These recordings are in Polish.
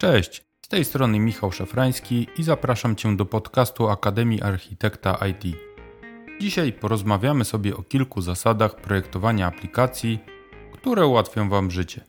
Cześć, z tej strony Michał Szafrański i zapraszam Cię do podcastu Akademii Architekta IT. Dzisiaj porozmawiamy sobie o kilku zasadach projektowania aplikacji, które ułatwią Wam życie.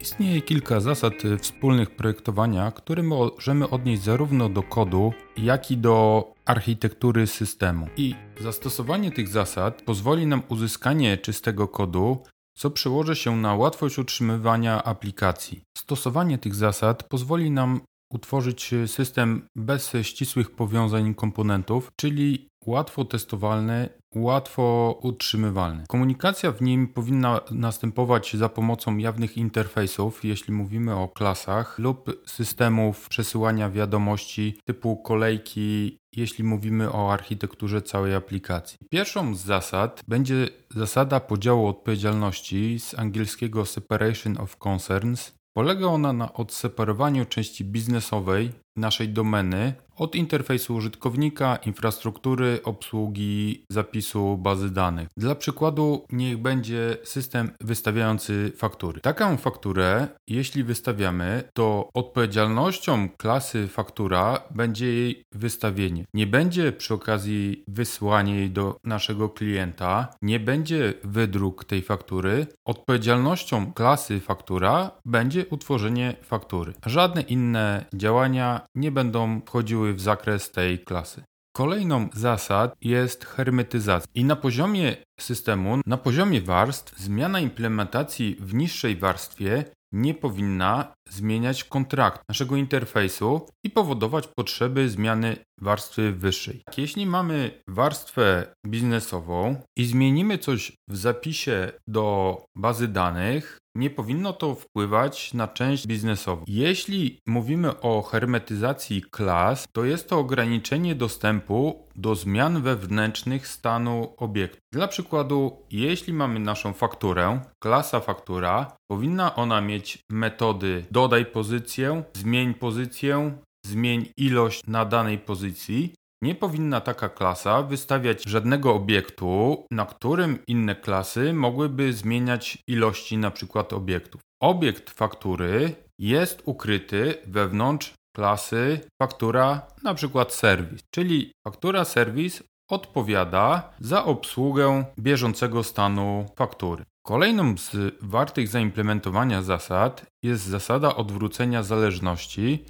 Istnieje kilka zasad wspólnych projektowania, które możemy odnieść zarówno do kodu, jak i do architektury systemu. I zastosowanie tych zasad pozwoli nam uzyskanie czystego kodu, co przełoży się na łatwość utrzymywania aplikacji. Stosowanie tych zasad pozwoli nam utworzyć system bez ścisłych powiązań komponentów, czyli łatwo testowalny, łatwo utrzymywalny. Komunikacja w nim powinna następować za pomocą jawnych interfejsów, jeśli mówimy o klasach, lub systemów przesyłania wiadomości typu kolejki, jeśli mówimy o architekturze całej aplikacji. Pierwszą z zasad będzie zasada podziału odpowiedzialności z angielskiego separation of concerns. Polega ona na odseparowaniu części biznesowej naszej domeny od interfejsu użytkownika, infrastruktury, obsługi, zapisu bazy danych. Dla przykładu, niech będzie system wystawiający faktury. Taką fakturę, jeśli wystawiamy, to odpowiedzialnością klasy faktura będzie jej wystawienie. Nie będzie przy okazji wysłanie jej do naszego klienta, nie będzie wydruk tej faktury. Odpowiedzialnością klasy faktura będzie utworzenie faktury. Żadne inne działania nie będą wchodziły w zakres tej klasy. Kolejną zasad jest hermetyzacja. I na poziomie systemu, na poziomie warstw, zmiana implementacji w niższej warstwie nie powinna zmieniać kontrakt naszego interfejsu i powodować potrzeby zmiany warstwy wyższej. Jeśli mamy warstwę biznesową i zmienimy coś w zapisie do bazy danych, nie powinno to wpływać na część biznesową. Jeśli mówimy o hermetyzacji klas, to jest to ograniczenie dostępu do zmian wewnętrznych stanu obiektu. Dla przykładu, jeśli mamy naszą fakturę, klasa faktura, powinna ona mieć metody dodaj pozycję, zmień pozycję, zmień ilość na danej pozycji. Nie powinna taka klasa wystawiać żadnego obiektu, na którym inne klasy mogłyby zmieniać ilości na przykład obiektów. Obiekt faktury jest ukryty wewnątrz klasy faktura na przykład serwis, czyli faktura serwis odpowiada za obsługę bieżącego stanu faktury. Kolejną z wartych zaimplementowania zasad jest zasada odwrócenia zależności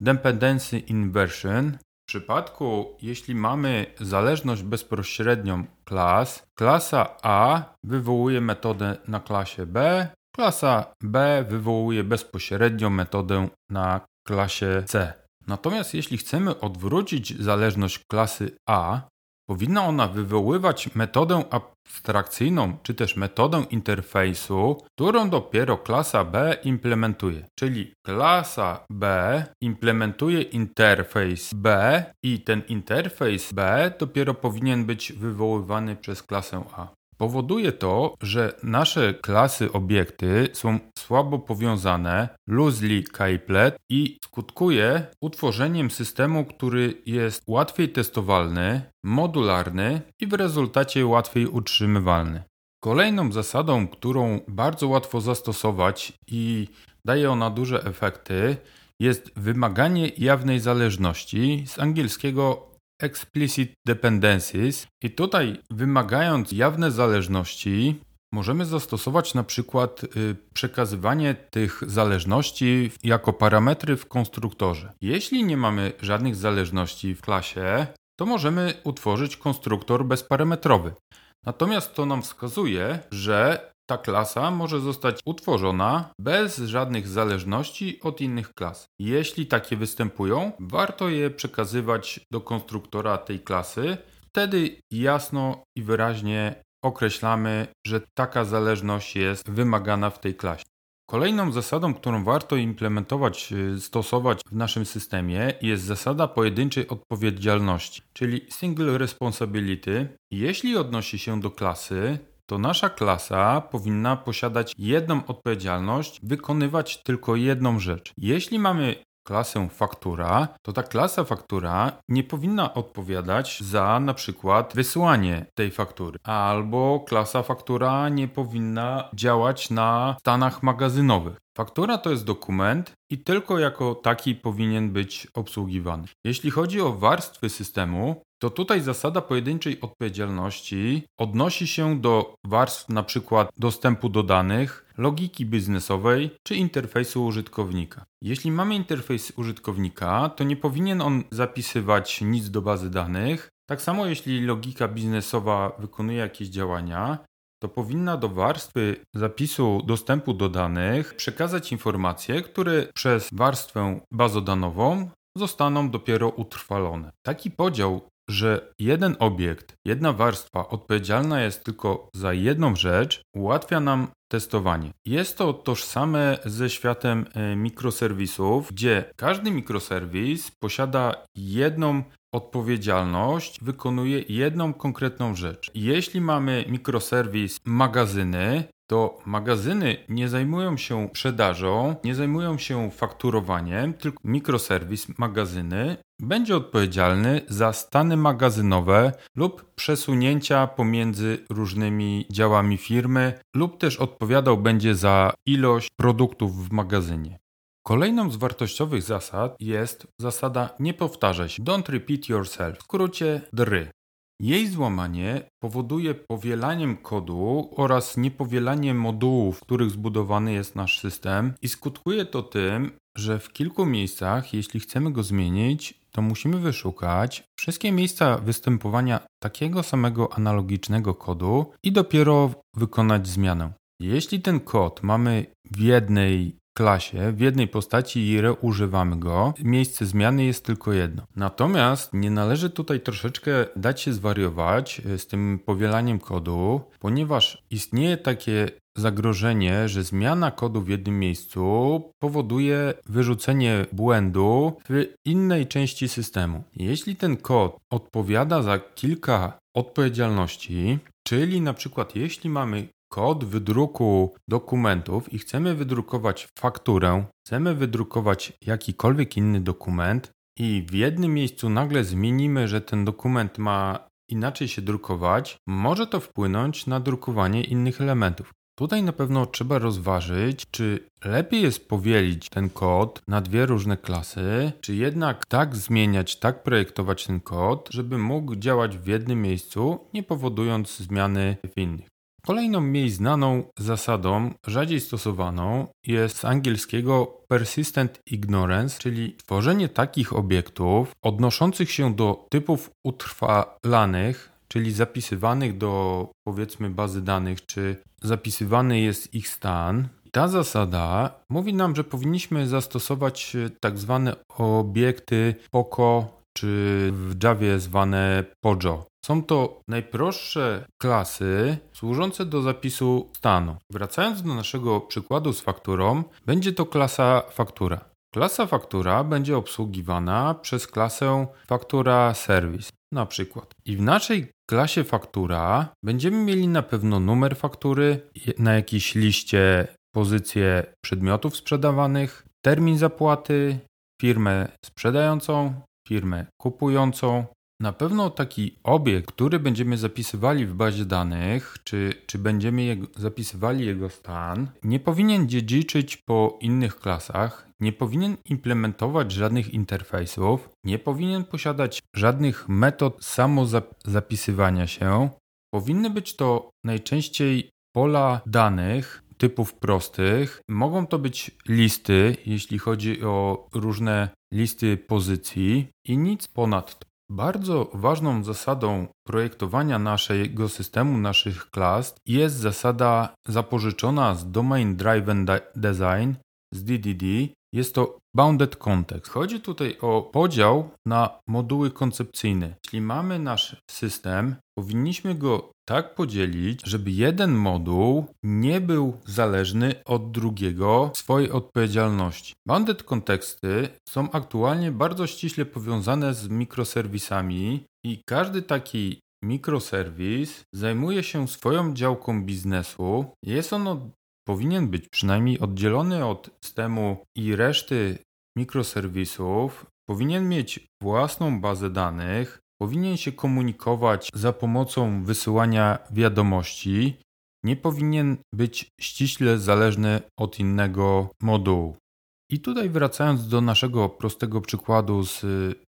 dependency inversion. W przypadku, jeśli mamy zależność bezpośrednią klas, klasa A wywołuje metodę na klasie B, klasa B wywołuje bezpośrednią metodę na klasie C. Natomiast jeśli chcemy odwrócić zależność klasy A, Powinna ona wywoływać metodę abstrakcyjną czy też metodę interfejsu, którą dopiero klasa B implementuje. Czyli klasa B implementuje interfejs B i ten interfejs B dopiero powinien być wywoływany przez klasę A. Powoduje to, że nasze klasy obiekty są słabo powiązane, loosely coupled i skutkuje utworzeniem systemu, który jest łatwiej testowalny, modularny i w rezultacie łatwiej utrzymywalny. Kolejną zasadą, którą bardzo łatwo zastosować i daje ona duże efekty, jest wymaganie jawnej zależności z angielskiego explicit dependencies i tutaj wymagając jawne zależności możemy zastosować na przykład y, przekazywanie tych zależności jako parametry w konstruktorze. Jeśli nie mamy żadnych zależności w klasie, to możemy utworzyć konstruktor bezparametrowy. Natomiast to nam wskazuje, że ta klasa może zostać utworzona bez żadnych zależności od innych klas. Jeśli takie występują, warto je przekazywać do konstruktora tej klasy. Wtedy jasno i wyraźnie określamy, że taka zależność jest wymagana w tej klasie. Kolejną zasadą, którą warto implementować, y, stosować w naszym systemie jest zasada pojedynczej odpowiedzialności, czyli single responsibility. Jeśli odnosi się do klasy, to nasza klasa powinna posiadać jedną odpowiedzialność, wykonywać tylko jedną rzecz. Jeśli mamy klasę faktura, to ta klasa faktura nie powinna odpowiadać za na przykład wysłanie tej faktury, albo klasa faktura nie powinna działać na stanach magazynowych. Faktura to jest dokument i tylko jako taki powinien być obsługiwany. Jeśli chodzi o warstwy systemu, to tutaj zasada pojedynczej odpowiedzialności odnosi się do warstw na przykład dostępu do danych, logiki biznesowej czy interfejsu użytkownika. Jeśli mamy interfejs użytkownika, to nie powinien on zapisywać nic do bazy danych. Tak samo jeśli logika biznesowa wykonuje jakieś działania, to powinna do warstwy zapisu dostępu do danych przekazać informacje, które przez warstwę bazodanową zostaną dopiero utrwalone. Taki podział, że jeden obiekt, jedna warstwa odpowiedzialna jest tylko za jedną rzecz, ułatwia nam testowanie. Jest to tożsame ze światem e, mikroserwisów, gdzie każdy mikroserwis posiada jedną odpowiedzialność, wykonuje jedną konkretną rzecz. Jeśli mamy mikroserwis magazyny, to magazyny nie zajmują się sprzedażą, nie zajmują się fakturowaniem, tylko mikroserwis magazyny będzie odpowiedzialny za stany magazynowe lub przesunięcia pomiędzy różnymi działami firmy, lub też odpowiadał będzie za ilość produktów w magazynie. Kolejną z wartościowych zasad jest zasada nie powtarzaj się, don't repeat yourself, w skrócie DRY. Jej złamanie powoduje powielaniem kodu oraz niepowielanie modułów, w których zbudowany jest nasz system i skutkuje to tym, że w kilku miejscach, jeśli chcemy go zmienić, to musimy wyszukać wszystkie miejsca występowania takiego samego analogicznego kodu i dopiero wykonać zmianę. Jeśli ten kod mamy w jednej klasie, w jednej postaci i reużywamy go, miejsce zmiany jest tylko jedno. Natomiast nie należy tutaj troszeczkę dać się zwariować e, z tym powielaniem kodu, ponieważ istnieje takie zagrożenie, że zmiana kodu w jednym miejscu powoduje wyrzucenie błędu w innej części systemu. Jeśli ten kod odpowiada za kilka odpowiedzialności, czyli na przykład jeśli mamy kod wydruku dokumentów i chcemy wydrukować fakturę, chcemy wydrukować jakikolwiek inny dokument i w jednym miejscu nagle zmienimy, że ten dokument ma inaczej się drukować, może to wpłynąć na drukowanie innych elementów. Tutaj na pewno trzeba rozważyć, czy lepiej jest powielić ten kod na dwie różne klasy, czy jednak tak zmieniać, tak projektować ten kod, żeby mógł działać w jednym miejscu, nie powodując zmiany w innych. Kolejną mniej znaną zasadą, rzadziej stosowaną, jest z angielskiego persistent ignorance, czyli tworzenie takich obiektów odnoszących się do typów utrwalanych, czyli zapisywanych do powiedzmy bazy danych, czy zapisywany jest ich stan. Ta zasada mówi nam, że powinniśmy zastosować tak zwane obiekty POCO, czy w Javie zwane POJO. Są to najprostsze klasy służące do zapisu stanu. Wracając do naszego przykładu z fakturą, będzie to klasa faktura. Klasa faktura będzie obsługiwana przez klasę faktura service na przykład. I w naszej klasie faktura będziemy mieli na pewno numer faktury, na jakiejś liście pozycję przedmiotów sprzedawanych, termin zapłaty, firmę sprzedającą, firmę kupującą, na pewno taki obiekt, który będziemy zapisywali w bazie danych, czy, czy będziemy zapisywali jego stan, nie powinien dziedziczyć po innych klasach, nie powinien implementować żadnych interfejsów, nie powinien posiadać żadnych metod samozapisywania się. Powinny być to najczęściej pola danych typów prostych. Mogą to być listy, jeśli chodzi o różne listy pozycji i nic ponadto. Bardzo ważną zasadą projektowania naszego systemu, naszych klas jest zasada zapożyczona z Domain Driven Design, z DDD. Jest to Bounded Context. Chodzi tutaj o podział na moduły koncepcyjne. Jeśli mamy nasz system, powinniśmy go tak podzielić, żeby jeden moduł nie był zależny od drugiego swojej odpowiedzialności. Bounded konteksty są aktualnie bardzo ściśle powiązane z mikroserwisami i każdy taki mikroserwis zajmuje się swoją działką biznesu. Jest on powinien być przynajmniej oddzielony od systemu i reszty mikroserwisów powinien mieć własną bazę danych, powinien się komunikować za pomocą wysyłania wiadomości, nie powinien być ściśle zależny od innego modułu. I tutaj wracając do naszego prostego przykładu z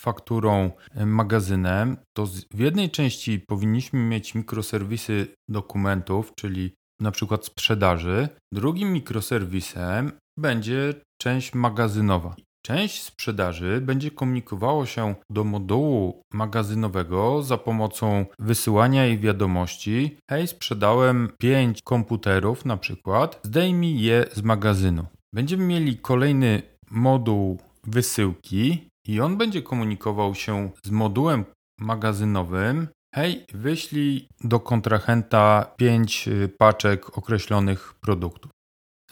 fakturą magazynem, to w jednej części powinniśmy mieć mikroserwisy dokumentów, czyli na przykład sprzedaży. Drugim mikroserwisem będzie część magazynowa. Część sprzedaży będzie komunikowało się do modułu magazynowego za pomocą wysyłania jej wiadomości. Hej, sprzedałem 5 komputerów na przykład, zdejmij je z magazynu. Będziemy mieli kolejny moduł wysyłki i on będzie komunikował się z modułem magazynowym. Hej, wyślij do kontrahenta 5 paczek określonych produktów.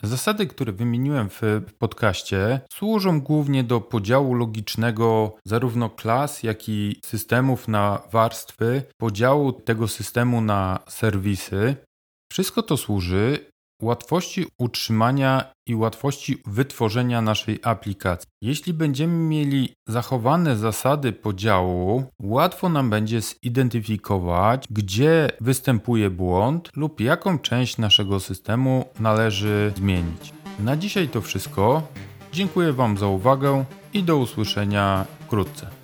Zasady, które wymieniłem w podcaście, służą głównie do podziału logicznego zarówno klas, jak i systemów na warstwy, podziału tego systemu na serwisy. Wszystko to służy łatwości utrzymania i łatwości wytworzenia naszej aplikacji. Jeśli będziemy mieli zachowane zasady podziału, łatwo nam będzie zidentyfikować, gdzie występuje błąd lub jaką część naszego systemu należy zmienić. Na dzisiaj to wszystko. Dziękuję Wam za uwagę i do usłyszenia wkrótce.